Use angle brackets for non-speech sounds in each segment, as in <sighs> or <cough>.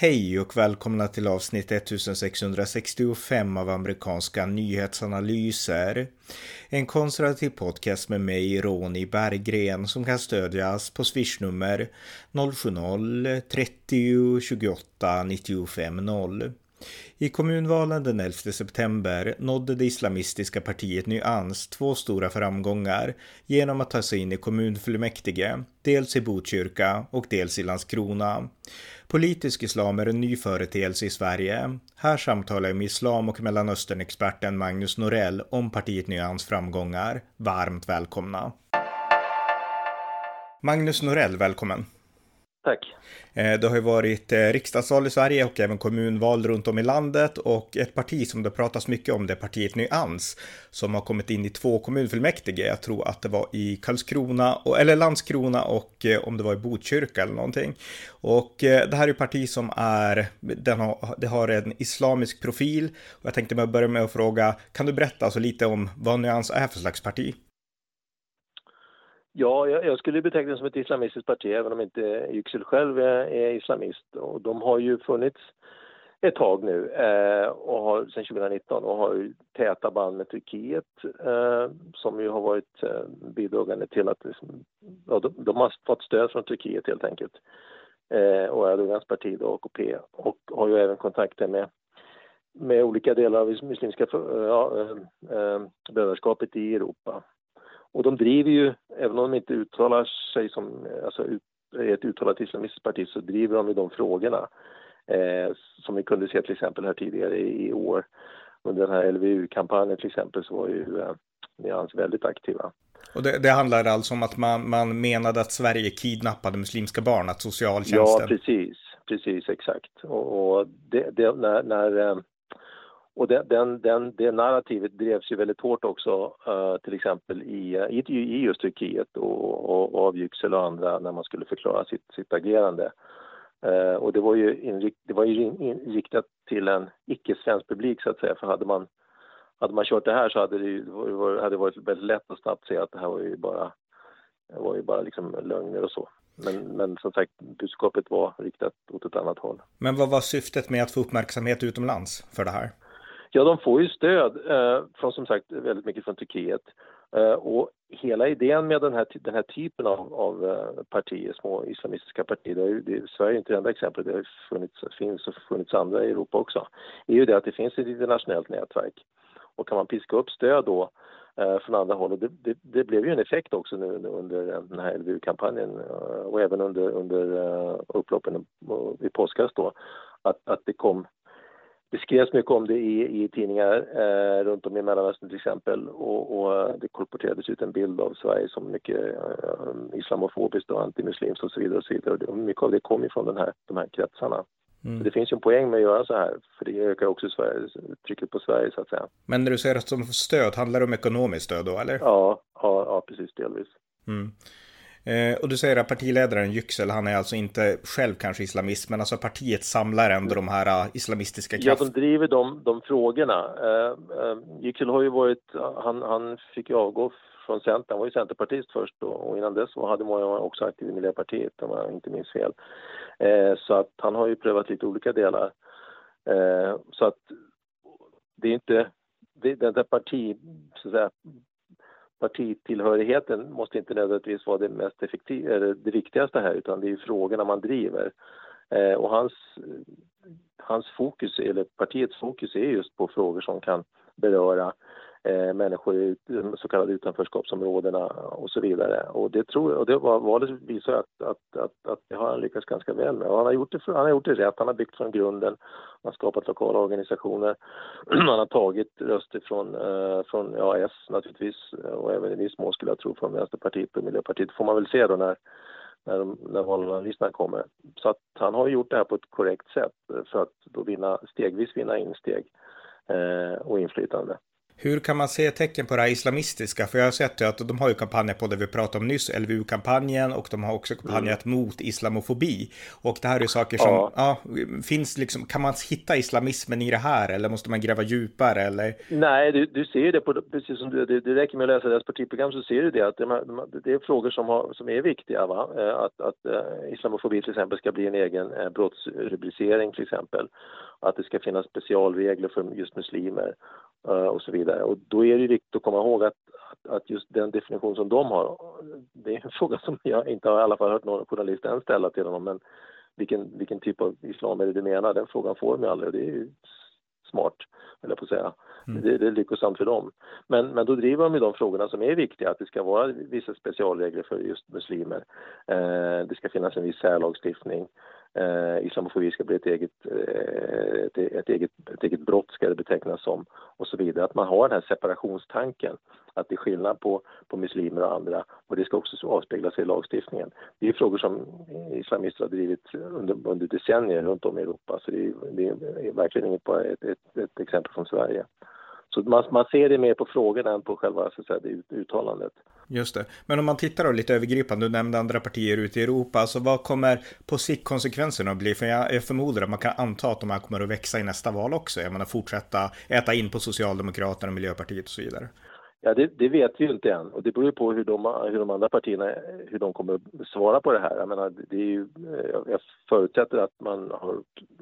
Hej och välkomna till avsnitt 1665 av amerikanska nyhetsanalyser. En konservativ podcast med mig, Ronny Berggren, som kan stödjas på swishnummer 070-30 28 95 0. I kommunvalen den 11 september nådde det islamistiska partiet Nyans två stora framgångar genom att ta sig in i kommunfullmäktige, dels i Botkyrka och dels i Landskrona. Politisk islam är en ny företeelse i Sverige. Här samtalar jag med islam och mellanösternexperten Magnus Norell om partiet Nyans framgångar. Varmt välkomna! Magnus Norell, välkommen! Tack. Eh, det har ju varit eh, riksdagsval i Sverige och även kommunval runt om i landet och ett parti som det pratas mycket om det är partiet Nyans som har kommit in i två kommunfullmäktige. Jag tror att det var i Karlskrona eller Landskrona och eh, om det var i Botkyrka eller någonting. Och det här är ett parti som är, den har, det har en islamisk profil och jag tänkte börja med att fråga, kan du berätta alltså lite om vad Nyans är för slags parti? Ja, jag, jag skulle beteckna det som ett islamistiskt parti även om inte Yüksel själv är, är, islamist. Och de har ju funnits ett tag nu eh, och har, sen 2019 och har ju täta band med Turkiet eh, som ju har varit eh, bidragande till att liksom, ja, de, de, har fått stöd från Turkiet helt enkelt. Eh, och Erdogans parti då, AKP och har ju även kontakter med med olika delar av muslimska eh, ja, eh, eh, brödraskapet i Europa. Och de driver ju, även om de inte uttalar sig som alltså, ett uttalat islamistiskt parti, så driver de ju de frågorna. Eh, som vi kunde se till exempel här tidigare i år. Under den här LVU-kampanjen till exempel så var ju eh, Nyans väldigt aktiva. Och det, det handlar alltså om att man, man menade att Sverige kidnappade muslimska barn, att socialtjänsten... Ja, precis. Precis, exakt. Och, och det, det, när, när eh, och den, den, den, det narrativet drevs ju väldigt hårt också, uh, till exempel i, eh, i, i just Turkiet och, och, och av Yüksel och andra när man skulle förklara sitt, sitt agerande. Uh, och det var ju, inrikt, det var ju inriktat till en icke-svensk publik så att säga, för hade man, hade man kört det här så hade det, ju, hade det varit väldigt lätt att snabbt se att det här var ju bara, var ju bara liksom lögner och så. Men, men som sagt, budskapet var riktat åt ett annat håll. Men vad var syftet med att få uppmärksamhet utomlands för det här? Ja, de får ju stöd eh, från som sagt väldigt mycket från Turkiet. Eh, och hela idén med den här, den här typen av, av eh, partier, små islamistiska partier, det är, ju, det, Sverige är inte det enda exemplet, det har funnits, finns och funnits andra i Europa också, är ju det att det finns ett internationellt nätverk. Och kan man piska upp stöd då eh, från andra håll, och det, det, det, blev ju en effekt också nu under den här LVU-kampanjen eh, och även under, under uh, upploppen i påskas då, att, att det kom det skrevs mycket om det i, i tidningar eh, runt om i Mellanöstern till exempel och, och, det kolporterades ut en bild av Sverige som mycket eh, islamofobiskt och antimuslimskt och så vidare. Och så vidare. Och mycket av det kom ju från den här, de här kretsarna. Mm. det finns ju en poäng med att göra så här, för det ökar också Sverige, trycket på Sverige så att säga. Men när du säger att får stöd, handlar det om ekonomiskt stöd då eller? Ja, ja, ja precis delvis. Mm. Eh, och du säger att partiledaren Yüksel, han är alltså inte själv kanske islamist, men alltså partiet samlar ändå de här uh, islamistiska krafterna. Ja, de driver de, de frågorna. Eh, eh, Yüksel har ju varit, han, han fick ju avgå från Centern, han var ju centerpartist först då, och innan dess hade man också aktiv i Miljöpartiet om jag inte minns fel. Eh, så att han har ju prövat lite olika delar. Eh, så att det är inte, det, den där parti, så att säga, partitillhörigheten måste inte nödvändigtvis vara det mest effektiva, eller det viktigaste här utan det är frågorna man driver. Eh, och hans, hans fokus, eller partiets fokus är just på frågor som kan beröra eh, människor i de så kallade utanförskapsområdena och så vidare. Och det, tror, och det var, valet visar att, att, att, att det har han lyckats ganska väl med. Och han, har gjort det, han har gjort det rätt, han har byggt från grunden, han har skapat lokala organisationer, <clears throat> han har tagit röster från, eh, från ja, S naturligtvis och även i viss mån skulle jag tro från Vänsterpartiet och Miljöpartiet. får man väl se då när när, när valanalyserna kommer. Så att han har gjort det här på ett korrekt sätt för att då vinna, stegvis vinna insteg eh, och inflytande. Hur kan man se tecken på det här islamistiska? För jag har sett att de har ju kampanjer på det vi pratade om nyss, LVU-kampanjen, och de har också kampanjat mm. mot islamofobi. Och det här är ju saker som, ja. ja. finns liksom, kan man hitta islamismen i det här eller måste man gräva djupare eller? Nej, du, du ser det på, precis som du, det, det räcker med att läsa deras partiprogram så ser du det att det, det är frågor som, har, som är viktiga. Va? Eh, att, att uh, islamofobi till exempel ska bli en egen uh, brottsrubricering till exempel. Att det ska finnas specialregler för just muslimer uh, och så vidare. Och då är det viktigt att komma ihåg att, att, just den definition som de har, det är en <laughs> fråga som jag inte har i alla fall hört någon journalist än ställa till honom, men vilken, vilken typ av islam är det du menar? Den frågan får de aldrig och det är ju smart, eller på att säga. Mm. Det, det, är lyckosamt för dem. Men, men då driver de ju de frågorna som är viktiga, att det ska vara vissa specialregler för just muslimer. Eh, det ska finnas en viss särlagstiftning eh, islamofobi ska bli ett eget, eh, ett, ett, eget, ett eget brott ska det betecknas som och så vidare. Att man har den här separationstanken, att det är skillnad på, på muslimer och andra och det ska också avspegla sig i lagstiftningen. Det är frågor som islamister har drivit under, under decennier runt om i Europa så det är, det är verkligen inget bara ett, ett, ett exempel från Sverige. Så man, man ser det mer på frågorna än på själva så att säga, det uttalandet. Just det. Men om man tittar då lite övergripande, du nämnde andra partier ute i Europa, alltså vad kommer på sikt konsekvenserna att bli? För jag, jag förmodar att man kan anta att de här kommer att växa i nästa val också. Jag menar fortsätta äta in på Socialdemokraterna, Miljöpartiet och så vidare. Ja, det, det, vet vi ju inte än och det beror ju på hur de, hur de andra partierna hur de kommer att svara på det här. Jag menar, det är ju, jag förutsätter att man har,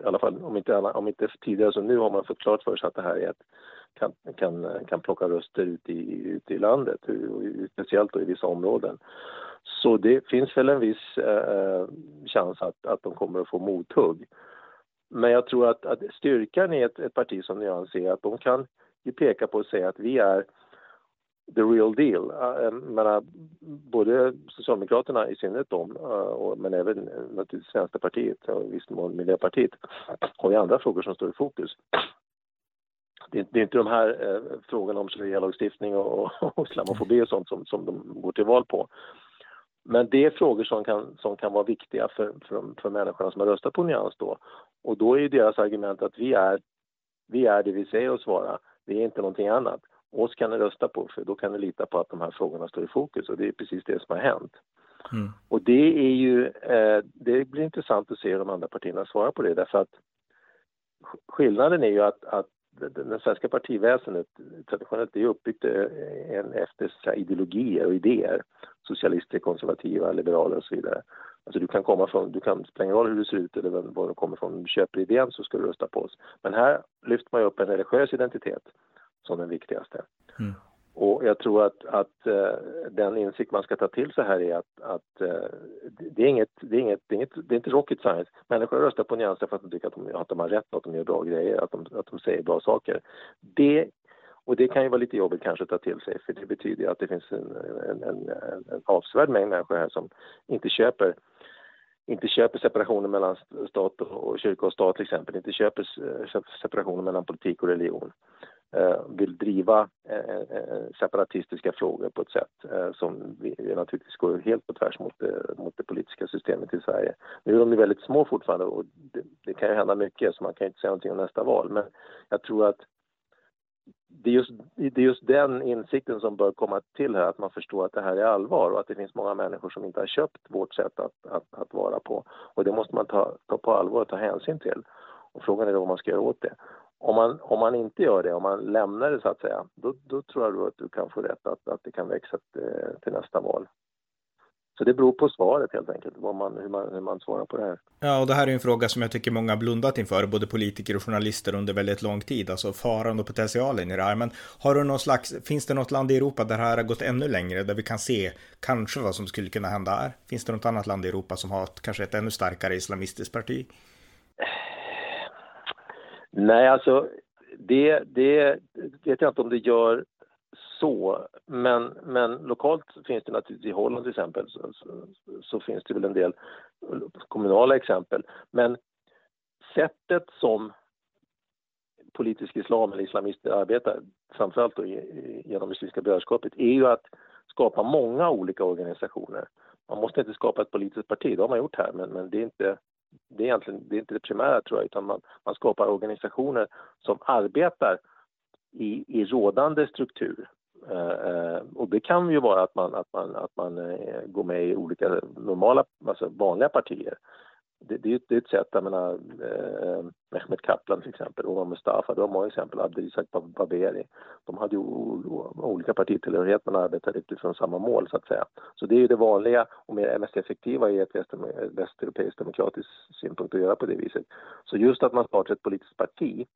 i alla fall om inte, om inte tidigare så nu har man fått klart för sig att det här är ett kan, kan, kan plocka röster ute i, ute i landet, speciellt då i vissa områden. Så det finns väl en viss eh, eh, chans att, att de kommer att få mothugg. Men jag tror att, att styrkan i ett, ett parti som Nyans är att de kan ju peka på och säga att vi är the real deal. Eh, eh, Menar, både Socialdemokraterna i synnerhet de, men även naturligtvis Vänsterpartiet och i viss mån Miljöpartiet har ju andra frågor som står i fokus det, det, är inte de här eh, frågorna om sharia-lagstiftning och, och islamofobi och sånt som, som de går till val på. Men det är frågor som kan, som kan vara viktiga för, för, för människorna som har röstat på Nyans då. Och då är deras argument att vi är, vi är det vi säger oss vara, vi är inte någonting annat. Oss kan ni rösta på för då kan ni lita på att de här frågorna står i fokus och det är precis det som har hänt. Mm. Och det är ju, eh, det blir intressant att se hur de andra partierna svarar på det därför att skillnaden är ju att, att det svenska partiväsendet traditionellt är uppbyggt eh, efter ideologier och idéer. Socialister, konservativa, liberaler och så vidare. Alltså du kan komma från, du kan, spelar ingen roll hur du ser ut eller var du kommer från, du köper idén så ska du rösta på oss. Men här lyfter man upp en religiös identitet som den viktigaste. Mm. Och jag tror att, att uh, den insikt man ska ta till sig här är att, att uh, det, är inget, det, är inget, det, är inget, det är inte rocket science. Människor röstar på nyanser för att de tycker att de, att de har rätt, att de gör bra grejer, att de, att de säger bra saker. Det, och det kan ju vara lite jobbigt kanske att ta till sig för det betyder att det finns en, en, en, en avsevärd mängd människor här som inte köper inte köper separationen mellan stat och kyrka och stat till exempel, inte köper separationen mellan politik och religion. Eh, vill driva eh, eh, separatistiska frågor på ett sätt eh, som vi naturligtvis går helt på tvärs mot det, mot det politiska systemet i Sverige. Nu är de ju väldigt små fortfarande och det, det kan ju hända mycket så man kan inte säga någonting om nästa val men jag tror att det är, just, det är just den insikten som bör komma till här, att man förstår att det här är allvar och att det finns många människor som inte har köpt vårt sätt att, att, att vara på. Och det måste man ta, ta på allvar och ta hänsyn till. Och frågan är då vad man ska göra åt det om man, om man inte gör det, om man lämnar det så att säga, då, då tror jag att du kan få rätt att, att det kan växa till, till nästa val. Så det beror på svaret helt enkelt, vad man, hur, man, hur man svarar på det här. Ja, och det här är en fråga som jag tycker många blundat inför, både politiker och journalister under väldigt lång tid, alltså faran och potentialen i det här. Men har du någon slags, finns det något land i Europa där det här har gått ännu längre, där vi kan se kanske vad som skulle kunna hända här? Finns det något annat land i Europa som har kanske ett ännu starkare islamistiskt parti? <sighs> Nej, alltså det, det vet jag inte om det gör så, men, men lokalt finns det naturligtvis, i Holland till exempel, så, så, så, finns det väl en del kommunala exempel. Men sättet som politisk islam eller islamister arbetar, framförallt då genom Muslimska brödraskapet, är ju att skapa många olika organisationer. Man måste inte skapa ett politiskt parti, det har man gjort här, men, men det är inte det är egentligen det är inte det primära tror jag, utan man, man skapar organisationer som arbetar i, i rådande struktur. Eh, eh och det kan ju vara att man, att man, att man eh, går med i olika normala, alltså vanliga partier det, det, det är ett sätt, jag menar, eh, Mehmet Kaplan till exempel, Omar Mustafa, de har exempel Abdelizak Baberi. De hade ju olika partitillhörighet men arbetade utifrån samma mål så att säga. Så det är ju det vanliga och mer, mest effektiva i ett västeuropeiskt demokratiskt synpunkt att göra på det viset. Så just att man startar ett politiskt parti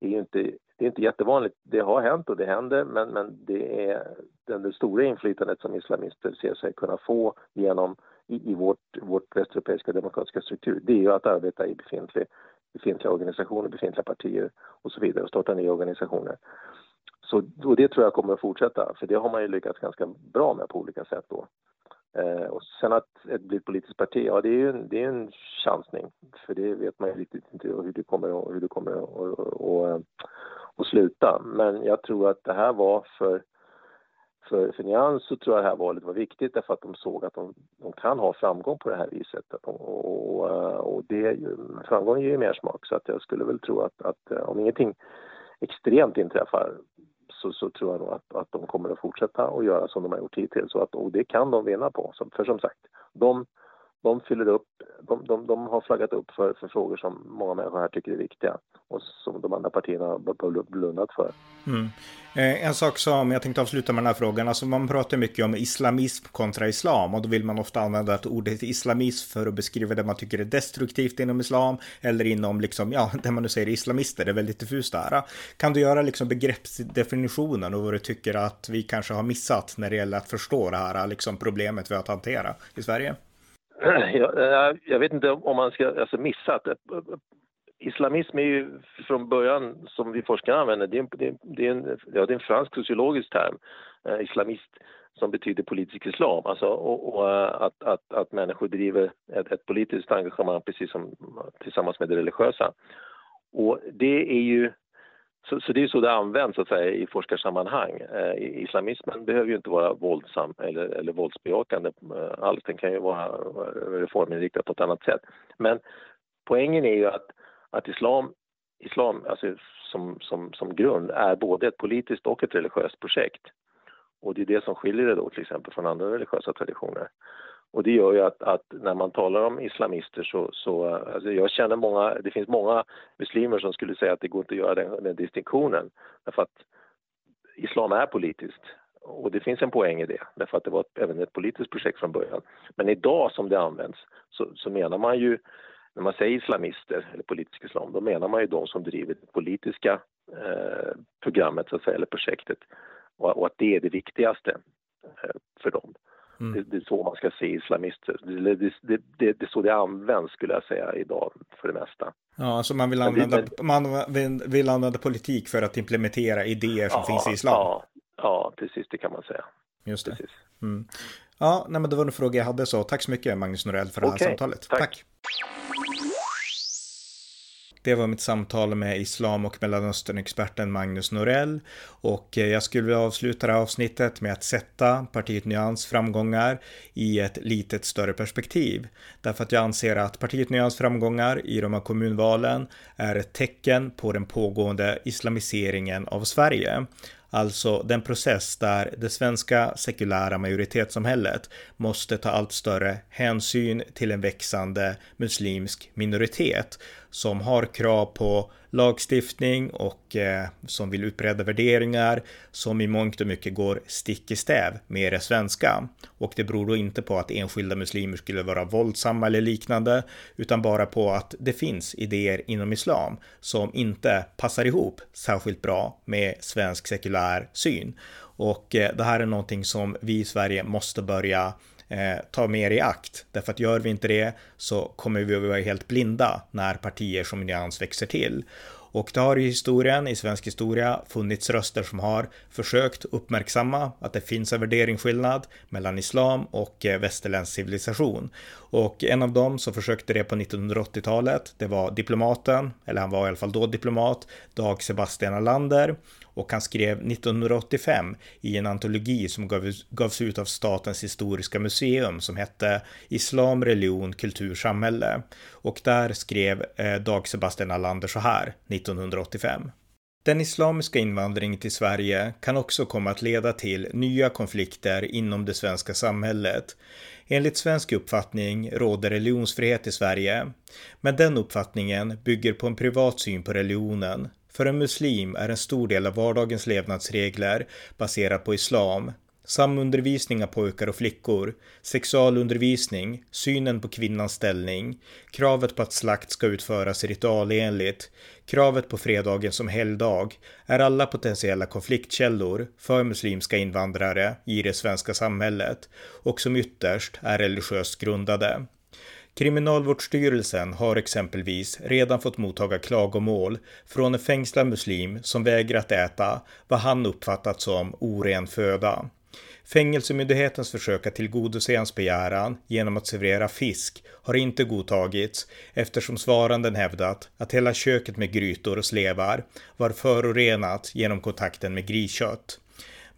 är ju inte, det är inte jättevanligt. Det har hänt och det händer men, men det är det, det stora inflytandet som islamister ser sig kunna få genom i, i vårt, vårt västeuropeiska demokratiska struktur, det är ju att arbeta i befintlig, befintliga organisationer, befintliga partier och så vidare och starta nya organisationer. Så och det tror jag kommer att fortsätta, för det har man ju lyckats ganska bra med på olika sätt då. Eh, och sen att att bli ett politiskt parti, ja det är ju en, det är en chansning, för det vet man ju riktigt inte hur det kommer, hur det kommer att, att, att, att sluta. Men jag tror att det här var för för, för Nyans så tror jag det här valet var viktigt därför att de såg att de, de kan ha framgång på det här viset. De, och, och eh, det, framgång ger ju mer smak så att jag skulle väl tro att, att eh, om ingenting extremt inträffar så, så tror jag nog att, att de kommer att fortsätta att göra som de har gjort hittills och, att, och det kan de vinna på. För som sagt, de, de fyller upp, de, de, de har flaggat upp för, för frågor som många människor här tycker är viktiga och som de andra partierna har blundat för. Mm. Eh, en sak som jag tänkte avsluta med den här frågan, alltså man pratar mycket om islamism kontra islam och då vill man ofta använda ordet islamism för att beskriva det man tycker är destruktivt inom islam eller inom liksom, ja, det man nu säger islamister, det är väldigt diffust där. Kan du göra liksom begreppsdefinitionen och vad du tycker att vi kanske har missat när det gäller att förstå det här liksom problemet vi har att hantera i Sverige? <clears throat> Jag, eh, jag vet inte om man ska, alltså att eh, Islamism är ju från början, som vi forskare använder, det är, en, det är, en, ja, det är en fransk sociologisk term, eh, islamist, som betyder politisk islam. Alltså, och, och eh, att, att, att människor driver ett, ett, politiskt engagemang precis som tillsammans med det religiösa. Och det är ju så, så, det är så det används så att säga, i forskarsammanhang. Eh, islamismen behöver ju inte vara våldsam eller, eller våldsbejakande eh, alls. Den kan ju vara reforminriktad på ett annat sätt. Men poängen är ju att, att islam, islam alltså som, som, som grund är både ett politiskt och ett religiöst projekt. Och det är det som skiljer det då till exempel från andra religiösa traditioner. Och det gör ju att, att, när man talar om islamister så, så alltså jag känner många, det finns många muslimer som skulle säga att det går inte att göra den, den distinktionen därför att islam är politiskt och det finns en poäng i det därför att det var ett, även ett politiskt projekt från början. Men idag som det används så, så menar man ju när man säger islamister eller politisk islam, då menar man ju de som driver det politiska eh, programmet så att säga, eller projektet och, och, att det är det viktigaste eh, för dem. Mm. Det, det, är så man ska se islamister. Det, det, det, det, är så det används skulle jag säga idag för det mesta. Ja, alltså man vill använda, man vill, vill använda politik för att implementera idéer som ja, finns i islam. Ja, ja, precis det kan man säga. Just det. Mm. Ja, nej, men det var en fråga jag hade så tack så mycket Magnus Norell för det här samtalet. tack. tack. Det var mitt samtal med islam och mellanösternexperten Magnus Norell och eh, jag skulle vilja avsluta det här avsnittet med att sätta partiet Nyans framgångar i ett litet större perspektiv. Därför att jag anser att partiet Nyans framgångar i de här kommunvalen är ett tecken på den pågående islamiseringen av Sverige. Alltså den process där det svenska sekulära majoritetssamhället måste ta allt större hänsyn till en växande muslimsk minoritet som har krav på lagstiftning och eh, som vill utbreda värderingar som i mångt och mycket går stick i stäv med det svenska. Och det beror då inte på att enskilda muslimer skulle vara våldsamma eller liknande, utan bara på att det finns idéer inom islam som inte passar ihop särskilt bra med svensk sekulär syn. Och eh, det här är någonting som vi i Sverige måste börja eh, ta mer i akt. Därför att gör vi inte det så kommer vi att vara helt blinda när partier som Nyans växer till. Och det har i historien, i svensk historia, funnits röster som har försökt uppmärksamma att det finns en värderingsskillnad mellan islam och eh, västerländsk civilisation. Och en av dem som försökte det på 1980-talet, det var diplomaten, eller han var i alla fall då diplomat, Dag Sebastian Alander och han skrev 1985 i en antologi som gavs ut av Statens historiska museum som hette Islam, religion, kultur, samhälle. Och där skrev eh, Dag Sebastian Allander så här 1985. Den islamiska invandringen till Sverige kan också komma att leda till nya konflikter inom det svenska samhället. Enligt svensk uppfattning råder religionsfrihet i Sverige, men den uppfattningen bygger på en privat syn på religionen. För en muslim är en stor del av vardagens levnadsregler baserad på islam, samundervisning av pojkar och flickor, sexualundervisning, synen på kvinnans ställning, kravet på att slakt ska utföras ritualenligt, kravet på fredagen som helgdag är alla potentiella konfliktkällor för muslimska invandrare i det svenska samhället och som ytterst är religiöst grundade. Kriminalvårdsstyrelsen har exempelvis redan fått mottaga klagomål från en fängslad muslim som vägrat äta vad han uppfattat som oren föda. Fängelsemyndighetens försök att tillgodose hans begäran genom att servera fisk har inte godtagits eftersom svaranden hävdat att hela köket med grytor och slevar var förorenat genom kontakten med griskött.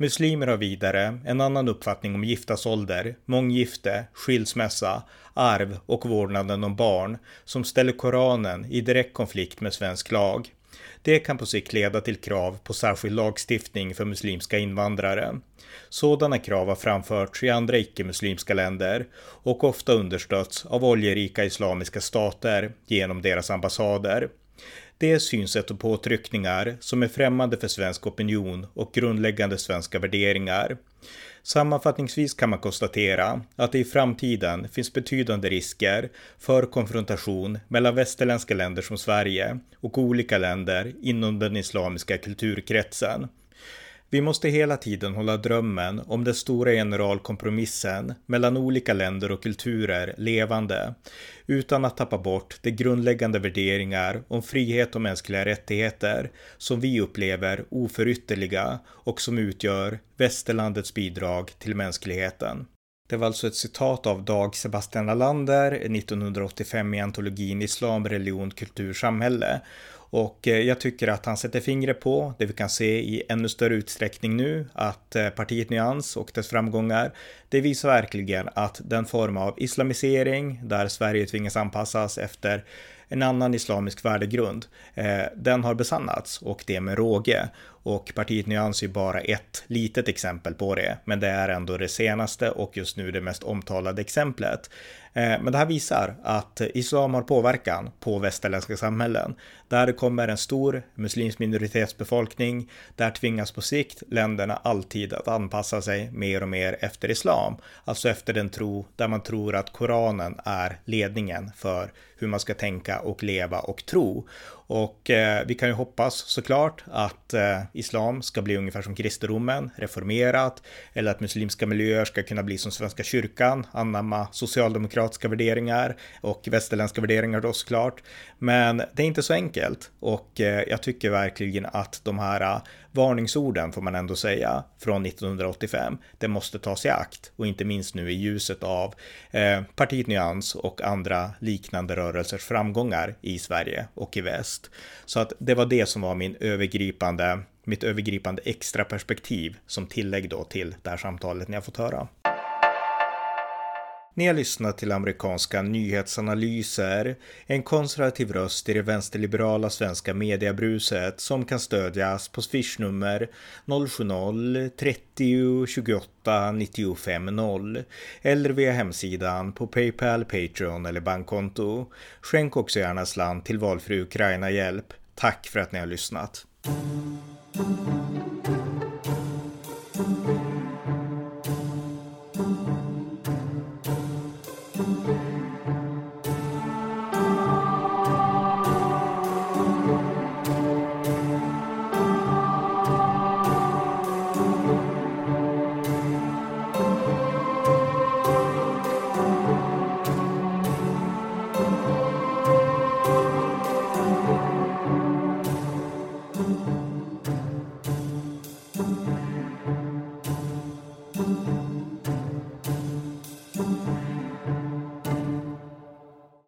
Muslimer har vidare en annan uppfattning om giftasålder, månggifte, skilsmässa, arv och vårdnaden om barn som ställer Koranen i direkt konflikt med svensk lag. Det kan på sikt leda till krav på särskild lagstiftning för muslimska invandrare. Sådana krav har framförts i andra icke-muslimska länder och ofta understötts av oljerika islamiska stater genom deras ambassader. Det är synsätt och påtryckningar som är främmande för svensk opinion och grundläggande svenska värderingar. Sammanfattningsvis kan man konstatera att det i framtiden finns betydande risker för konfrontation mellan västerländska länder som Sverige och olika länder inom den islamiska kulturkretsen. Vi måste hela tiden hålla drömmen om den stora generalkompromissen mellan olika länder och kulturer levande, utan att tappa bort de grundläggande värderingar om frihet och mänskliga rättigheter som vi upplever oförytterliga och som utgör västerlandets bidrag till mänskligheten. Det var alltså ett citat av Dag Sebastian Alander 1985 i antologin Islam, religion, kultur, samhälle och eh, jag tycker att han sätter fingret på det vi kan se i ännu större utsträckning nu, att eh, partiet Nyans och dess framgångar, det visar verkligen att den form av islamisering där Sverige tvingas anpassas efter en annan islamisk värdegrund, eh, den har besannats och det med råge. Och partiet Nyans är bara ett litet exempel på det, men det är ändå det senaste och just nu det mest omtalade exemplet. Eh, men det här visar att islam har påverkan på västerländska samhällen. Där kommer en stor muslimsk minoritetsbefolkning, där tvingas på sikt länderna alltid att anpassa sig mer och mer efter islam. Alltså efter den tro där man tror att Koranen är ledningen för hur man ska tänka och leva och tro. Och eh, vi kan ju hoppas såklart att eh, islam ska bli ungefär som kristendomen, reformerat, eller att muslimska miljöer ska kunna bli som Svenska kyrkan, anamma socialdemokratiska värderingar och västerländska värderingar då såklart. Men det är inte så enkelt och eh, jag tycker verkligen att de här varningsorden får man ändå säga från 1985. Det måste tas i akt och inte minst nu i ljuset av eh, partiet Nyans och andra liknande rörelsers framgångar i Sverige och i väst. Så att det var det som var min övergripande mitt övergripande extra perspektiv som tillägg då till det här samtalet ni har fått höra. Ni har lyssnat till amerikanska nyhetsanalyser, en konservativ röst i det vänsterliberala svenska mediebruset som kan stödjas på swishnummer 070-30 28 95 0 eller via hemsidan på Paypal, Patreon eller bankkonto. Skänk också gärna slant till valfri Ukraina-hjälp. Tack för att ni har lyssnat.